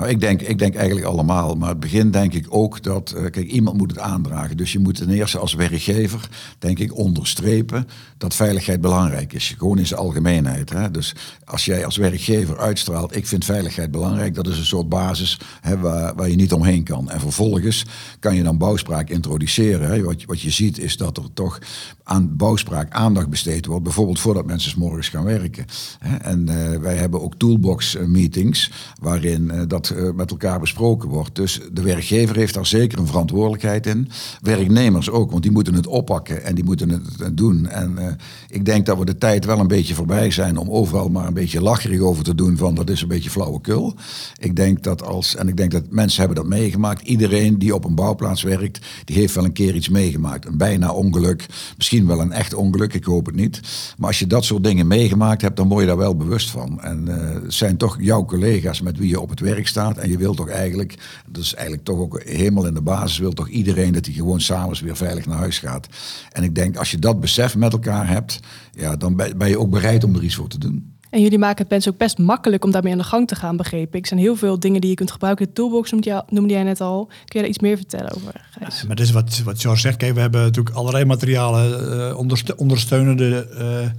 [SPEAKER 2] Nou, ik, denk, ik denk eigenlijk allemaal. Maar het begin denk ik ook dat, uh, kijk, iemand moet het aandragen. Dus je moet ten eerste als werkgever, denk ik, onderstrepen dat veiligheid belangrijk is. Gewoon in zijn algemeenheid. Hè? Dus als jij als werkgever uitstraalt, ik vind veiligheid belangrijk, dat is een soort basis hè, waar, waar je niet omheen kan. En vervolgens kan je dan bouwspraak introduceren. Hè? Wat, wat je ziet is dat er toch aan bouwspraak aandacht besteed wordt. Bijvoorbeeld voordat mensen morgens gaan werken. Hè? En uh, wij hebben ook toolbox meetings waarin dat uh, met elkaar besproken wordt. Dus de werkgever heeft daar zeker een verantwoordelijkheid in. Werknemers ook, want die moeten het oppakken en die moeten het doen. En uh, ik denk dat we de tijd wel een beetje voorbij zijn om overal maar een beetje lacherig over te doen van dat is een beetje flauwekul. Ik denk dat als, en ik denk dat mensen hebben dat meegemaakt. Iedereen die op een bouwplaats werkt, die heeft wel een keer iets meegemaakt. Een bijna ongeluk, misschien wel een echt ongeluk, ik hoop het niet. Maar als je dat soort dingen meegemaakt hebt, dan word je daar wel bewust van. En het zijn toch jouw collega's met wie je op het werk staat en je wilt toch eigenlijk, dat is eigenlijk toch ook helemaal in de basis, wil toch iedereen dat hij gewoon s'avonds weer veilig naar huis gaat. En ik denk, als je dat besef met elkaar hebt, ja, dan ben je ook bereid om er iets voor te doen.
[SPEAKER 1] En jullie maken het mensen ook best makkelijk om daarmee aan de gang te gaan, begrepen. Ik zijn heel veel dingen die je kunt gebruiken. De toolbox noemde, noemde jij net al. Kun je daar iets meer vertellen over, Gijs?
[SPEAKER 3] Ja, maar dit is wat, wat George zegt. Kijk, we hebben natuurlijk allerlei materialen, uh, ondersteunende... Uh,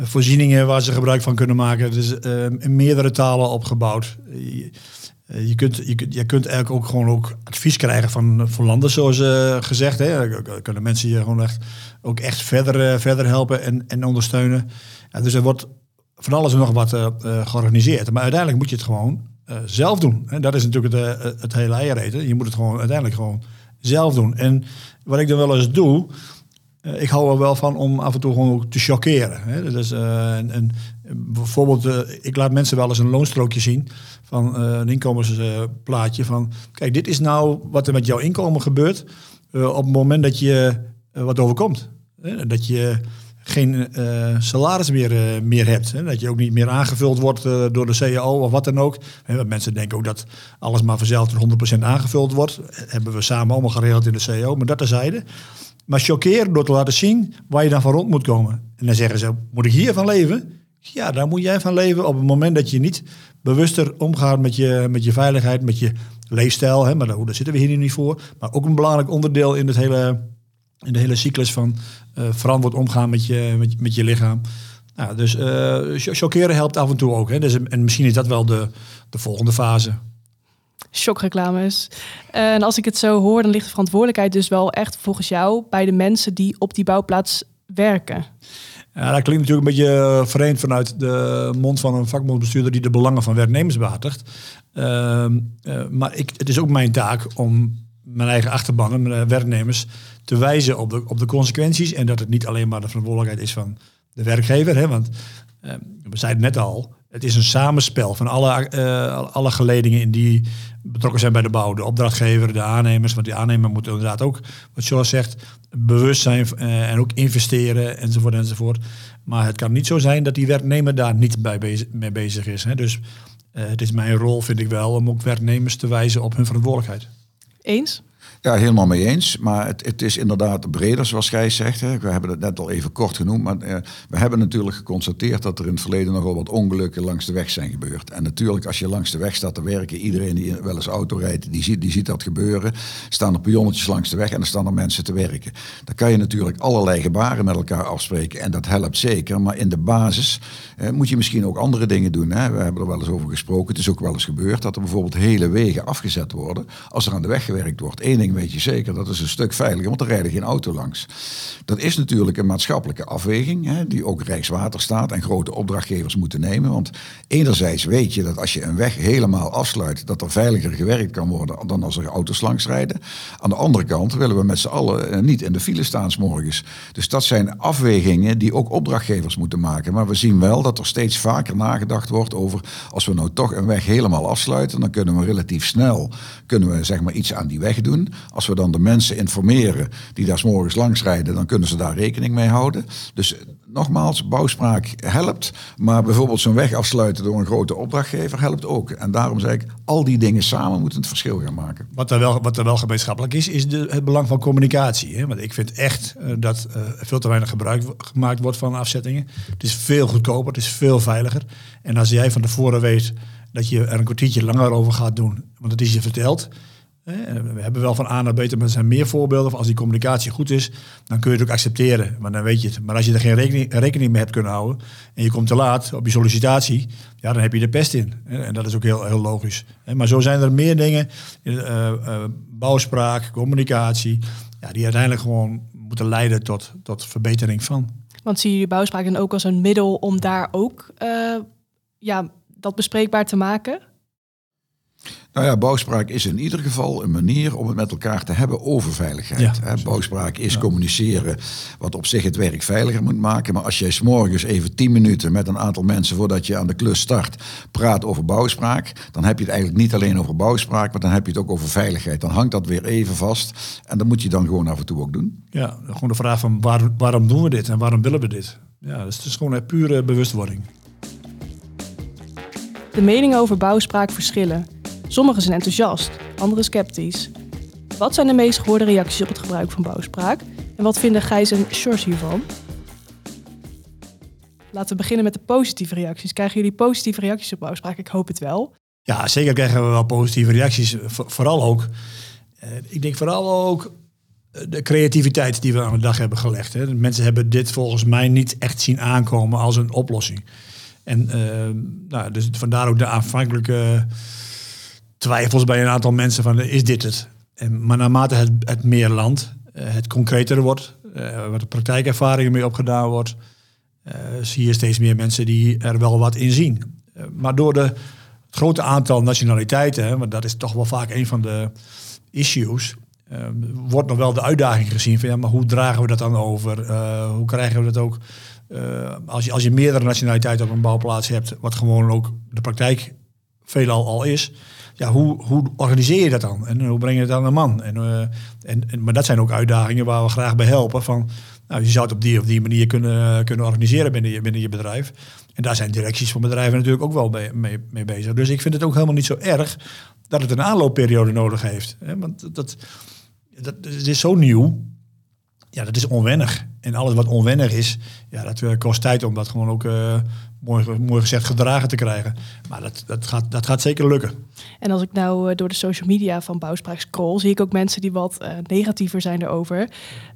[SPEAKER 3] voorzieningen waar ze gebruik van kunnen maken. Dus uh, in meerdere talen opgebouwd. Eh, je kunt, je, kunt, je kunt eigenlijk ook gewoon ook advies krijgen van, van landen, zoals uh, gezegd. Hè. Kunnen mensen je gewoon echt, ook echt verder, verder helpen en, en ondersteunen. Ja, dus er wordt van alles en nog wat georganiseerd. Maar uiteindelijk moet je het gewoon zelf doen. En dat is natuurlijk het, het hele eiereten. Je moet het gewoon uiteindelijk gewoon zelf doen. En wat ik dan wel eens doe, ik hou er wel van om af en toe gewoon ook te chockeren. Hè. Dus, en, en, bijvoorbeeld, ik laat mensen wel eens een loonstrookje zien van een inkomensplaatje. van kijk, dit is nou wat er met jouw inkomen gebeurt op het moment dat je wat overkomt. dat je geen salaris meer, meer hebt. Hè? Dat je ook niet meer aangevuld wordt door de CAO of wat dan ook. mensen denken ook dat alles maar vanzelf 100% aangevuld wordt. Dat hebben we samen allemaal geregeld in de CAO, maar dat terzijde. Maar chockeren door te laten zien waar je dan van rond moet komen. En dan zeggen ze, moet ik hiervan leven? Ja, daar moet jij van leven op het moment dat je niet bewuster omgaat met je, met je veiligheid, met je leefstijl. Hè, maar daar, daar zitten we hier niet voor. Maar ook een belangrijk onderdeel in, het hele, in de hele cyclus van uh, verantwoord omgaan met je, met, je lichaam. Nou, dus uh, chockeren helpt af en toe ook. Hè. Dus, en misschien is dat wel de, de volgende fase.
[SPEAKER 1] Shockreclames. En als ik het zo hoor, dan ligt de verantwoordelijkheid dus wel echt volgens jou bij de mensen die op die bouwplaats werken.
[SPEAKER 3] Ja, dat klinkt natuurlijk een beetje eh, vreemd vanuit de mond van een vakbondbestuurder die de belangen van werknemers behartigt. Uh, uh, maar ik, het is ook mijn taak om mijn eigen achterbannen, mijn werknemers, te wijzen op de, op de consequenties. En dat het niet alleen maar de verantwoordelijkheid is van de werkgever. Hè, want uh, we zeiden net al, het is een samenspel van alle, uh, alle geledingen in die betrokken zijn bij de bouw. De opdrachtgever, de aannemers. Want die aannemer moet inderdaad ook, wat George zegt, bewust zijn uh, en ook investeren enzovoort enzovoort. Maar het kan niet zo zijn dat die werknemer daar niet bij bezig, mee bezig is. Hè. Dus uh, het is mijn rol, vind ik wel, om ook werknemers te wijzen op hun verantwoordelijkheid.
[SPEAKER 1] Eens?
[SPEAKER 2] Ja, helemaal mee eens. Maar het, het is inderdaad breder, zoals jij zegt. Hè. We hebben het net al even kort genoemd. Maar eh, we hebben natuurlijk geconstateerd dat er in het verleden nogal wat ongelukken langs de weg zijn gebeurd. En natuurlijk, als je langs de weg staat te werken, iedereen die wel eens auto rijdt, die ziet, die ziet dat gebeuren. Staan er pionnetjes langs de weg en dan staan er mensen te werken. Dan kan je natuurlijk allerlei gebaren met elkaar afspreken. En dat helpt zeker. Maar in de basis eh, moet je misschien ook andere dingen doen. Hè. We hebben er wel eens over gesproken. Het is ook wel eens gebeurd dat er bijvoorbeeld hele wegen afgezet worden als er aan de weg gewerkt wordt. Eén ding weet je zeker, dat is een stuk veiliger, want er rijden geen auto langs. Dat is natuurlijk een maatschappelijke afweging, hè, die ook Rijkswaterstaat en grote opdrachtgevers moeten nemen. Want enerzijds weet je dat als je een weg helemaal afsluit, dat er veiliger gewerkt kan worden dan als er auto's langs rijden. Aan de andere kant willen we met z'n allen eh, niet in de file staan s morgens. Dus dat zijn afwegingen die ook opdrachtgevers moeten maken. Maar we zien wel dat er steeds vaker nagedacht wordt over als we nou toch een weg helemaal afsluiten, dan kunnen we relatief snel kunnen we, zeg maar, iets aan die weg doen. Als we dan de mensen informeren die daar s morgens langs rijden, dan kunnen ze daar rekening mee houden. Dus nogmaals, bouwspraak helpt. Maar bijvoorbeeld zo'n weg afsluiten door een grote opdrachtgever helpt ook. En daarom zeg ik, al die dingen samen moeten het verschil gaan maken.
[SPEAKER 3] Wat er wel, wat er wel gemeenschappelijk is, is de, het belang van communicatie. Hè? Want ik vind echt uh, dat uh, veel te weinig gebruik gemaakt wordt van afzettingen. Het is veel goedkoper, het is veel veiliger. En als jij van tevoren weet dat je er een kwartiertje langer over gaat doen, want het is je verteld we hebben wel van A naar B, maar er zijn meer voorbeelden. Als die communicatie goed is, dan kun je het ook accepteren. Maar dan weet je het. Maar als je er geen rekening, rekening mee hebt kunnen houden en je komt te laat op je sollicitatie, ja, dan heb je de pest in. En dat is ook heel, heel logisch. Maar zo zijn er meer dingen, uh, uh, bouwspraak, communicatie, ja, die uiteindelijk gewoon moeten leiden tot, tot verbetering van.
[SPEAKER 1] Want zie je bouwspraak dan ook als een middel om daar ook uh, ja, dat bespreekbaar te maken?
[SPEAKER 2] Nou ja, bouwspraak is in ieder geval een manier om het met elkaar te hebben over veiligheid. Ja, bouwspraak is communiceren, wat op zich het werk veiliger moet maken. Maar als jij s'morgens even tien minuten met een aantal mensen voordat je aan de klus start, praat over bouwspraak, dan heb je het eigenlijk niet alleen over bouwspraak, maar dan heb je het ook over veiligheid. Dan hangt dat weer even vast. En dat moet je dan gewoon af en toe ook doen.
[SPEAKER 3] Ja, gewoon de vraag van waar, waarom doen we dit en waarom willen we dit? Ja, dus het is gewoon een pure bewustwording.
[SPEAKER 1] De meningen over bouwspraak verschillen. Sommigen zijn enthousiast, anderen sceptisch. Wat zijn de meest gehoorde reacties op het gebruik van bouwspraak? En wat vinden Gijs en Sjors hiervan? Laten we beginnen met de positieve reacties. Krijgen jullie positieve reacties op bouwspraak? Ik hoop het wel.
[SPEAKER 3] Ja, zeker krijgen we wel positieve reacties. Vooral ook, eh, ik denk vooral ook eh, de creativiteit die we aan de dag hebben gelegd. Mensen hebben dit volgens mij niet echt zien aankomen als een oplossing. En uh, nou, dus vandaar ook de aanvankelijke twijfels bij een aantal mensen van is dit het? En, maar naarmate het, het meer land, uh, het concreter wordt, uh, wat de praktijkervaringen mee opgedaan wordt, uh, zie je steeds meer mensen die er wel wat in zien. maar door de, het grote aantal nationaliteiten, hè, want dat is toch wel vaak een van de issues, wordt nog wel de uitdaging gezien van ja, maar hoe dragen we dat dan over? hoe krijgen we dat ook? als, je, als je meerdere nationaliteiten op een bouwplaats hebt, wat gewoon ook de praktijk veelal al is, ja, hoe, hoe organiseer je dat dan? En hoe breng je het aan de man? En, uh, en, en, maar dat zijn ook uitdagingen waar we graag bij helpen. Van, nou, je zou het op die of die manier kunnen, kunnen organiseren binnen je, binnen je bedrijf. En daar zijn directies van bedrijven natuurlijk ook wel mee, mee, bezig. Dus ik vind het ook helemaal niet zo erg dat het een aanloopperiode nodig heeft. Hè? Want dat, dat, is zo nieuw. Ja, dat is onwennig. En alles wat onwennig is, ja, dat eh, kost tijd om dat gewoon ook uh, mooi, mooi gezegd gedragen te krijgen. Maar dat, dat, gaat, dat gaat zeker lukken.
[SPEAKER 1] En als ik nou uh, door de social media van Bouwspraak scroll, zie ik ook mensen die wat negatiever zijn erover.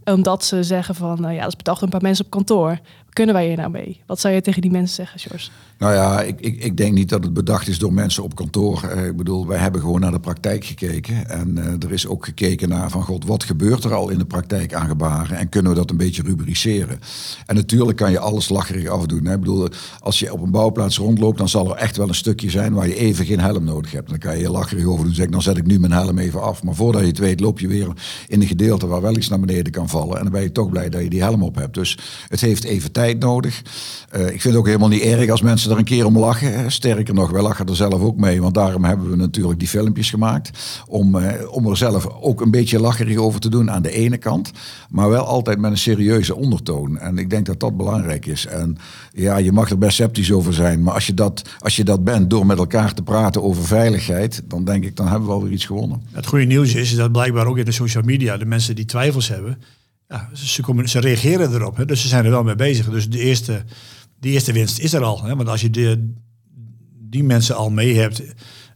[SPEAKER 1] Omdat ze zeggen van, nou ja, dat is bedacht een paar mensen op kantoor kunnen wij hier nou mee? Wat zou je tegen die mensen zeggen, George?
[SPEAKER 2] Nou ja, ik, ik, ik denk niet dat het bedacht is door mensen op kantoor. Uh, ik bedoel, wij hebben gewoon naar de praktijk gekeken. En uh, er is ook gekeken naar van god, wat gebeurt er al in de praktijk aan gebaren? En kunnen we dat een beetje rubriceren? En natuurlijk kan je alles lacherig afdoen. Hè? Ik bedoel, als je op een bouwplaats rondloopt, dan zal er echt wel een stukje zijn waar je even geen helm nodig hebt. Dan kan je je lacherig over doen. Zeg, dan zet ik nu mijn helm even af. Maar voordat je het weet, loop je weer in een gedeelte waar wel iets naar beneden kan vallen. En dan ben je toch blij dat je die helm op hebt. Dus het heeft even tijd nodig. Uh, ik vind het ook helemaal niet erg als mensen er een keer om lachen. Sterker nog, wij lachen er zelf ook mee. Want daarom hebben we natuurlijk die filmpjes gemaakt. Om, uh, om er zelf ook een beetje lacherig over te doen aan de ene kant. Maar wel altijd met een serieuze serieuze ondertoon. En ik denk dat dat belangrijk is. En ja, je mag er best sceptisch over zijn. Maar als je dat, als je dat bent door met elkaar te praten over veiligheid, dan denk ik, dan hebben we alweer iets gewonnen.
[SPEAKER 3] Het goede nieuws is dat blijkbaar ook in de social media de mensen die twijfels hebben, ja, ze, komen, ze reageren erop. Hè, dus ze zijn er wel mee bezig. Dus de eerste, de eerste winst is er al. Hè, want als je de, die mensen al mee hebt,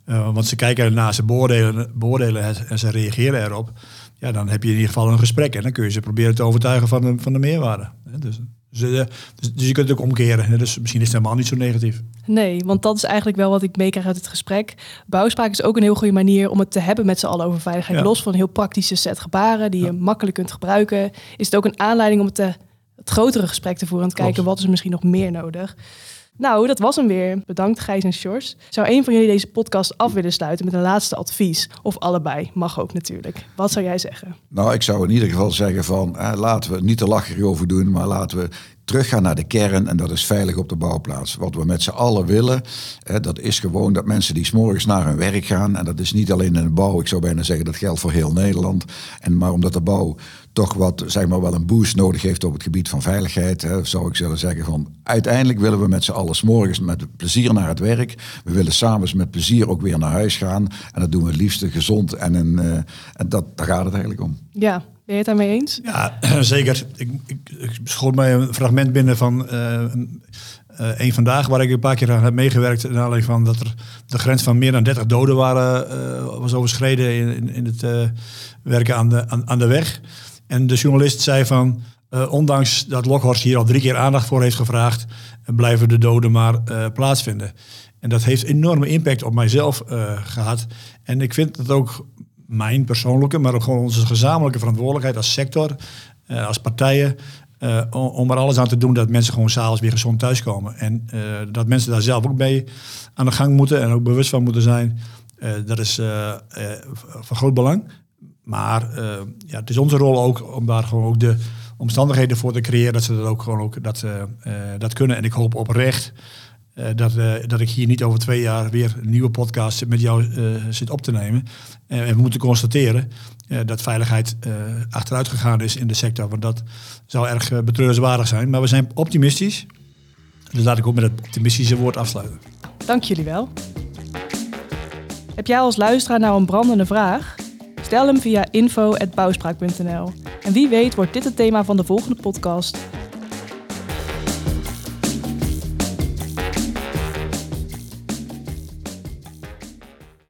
[SPEAKER 3] uh, want ze kijken ernaar, ze beoordelen, beoordelen het en ze reageren erop ja, dan heb je in ieder geval een gesprek en dan kun je ze proberen te overtuigen van de, van de meerwaarde. Dus, eh, dus, dus je kunt het ook omkeren. Dus misschien is het helemaal niet zo negatief.
[SPEAKER 1] Nee, want dat is eigenlijk wel wat ik meekrijg uit het gesprek. Bouwspraak is ook een heel goede manier om het te hebben met z'n allen over veiligheid. Los van een heel praktische set gebaren die je makkelijk kunt gebruiken, is het ook een aanleiding om het, te, het grotere gesprek te voeren en te kijken wat is er misschien nog meer nodig. Nou, dat was hem weer. Bedankt Gijs en Sjors. Zou een van jullie deze podcast af willen sluiten met een laatste advies? Of allebei, mag ook natuurlijk. Wat zou jij zeggen?
[SPEAKER 2] Nou, ik zou in ieder geval zeggen van, laten we niet te lacherig over doen, maar laten we teruggaan naar de kern en dat is veilig op de bouwplaats. Wat we met z'n allen willen, dat is gewoon dat mensen die s'morgens naar hun werk gaan, en dat is niet alleen in de bouw, ik zou bijna zeggen dat geldt voor heel Nederland, en maar omdat de bouw toch wat, zeg maar, wel een boost nodig heeft op het gebied van veiligheid, hè, zou ik zullen zeggen van, uiteindelijk willen we met z'n allen s'morgens met plezier naar het werk, we willen s'avonds met plezier ook weer naar huis gaan, en dat doen we het liefst gezond en, uh, en dat, daar gaat het eigenlijk om.
[SPEAKER 1] Ja, ben je het daarmee eens?
[SPEAKER 3] Ja, zeker. Ik, ik, ik schoot mij een fragment binnen van uh, een vandaag, waar ik een paar keer aan heb meegewerkt. Naar aanleiding van dat er de grens van meer dan 30 doden waren, uh, was overschreden in, in het werken aan de, aan, aan, de weg. En de journalist zei van, ondanks dat Lokhorst hier al drie keer aandacht voor heeft gevraagd, blijven de doden maar plaatsvinden. En dat heeft enorme impact op mijzelf gehad. En ik vind het ook mijn persoonlijke, maar ook gewoon onze gezamenlijke verantwoordelijkheid als sector, uh, als partijen, uh, om er alles aan te doen dat mensen gewoon s'avonds weer gezond thuiskomen. En uh, dat mensen daar zelf ook mee aan de gang moeten en ook bewust van moeten zijn. dat is van groot belang. Maar ja, het is onze rol ook om daar gewoon ook de omstandigheden voor te creëren dat ze dat ook gewoon ook dat, dat kunnen. En ik hoop oprecht uh, dat, dat ik hier niet over twee jaar weer een nieuwe podcast met jou zit op te nemen. en we moeten constateren dat veiligheid achteruit gegaan is in de sector. Want dat zou erg betreurenswaardig zijn. Maar we zijn optimistisch. Dus laat ik ook met het optimistische woord afsluiten.
[SPEAKER 1] Dank jullie wel. Heb jij als luisteraar nou een brandende vraag? Stel hem via info.bouwspraak.nl. En wie weet wordt dit het thema van de volgende podcast.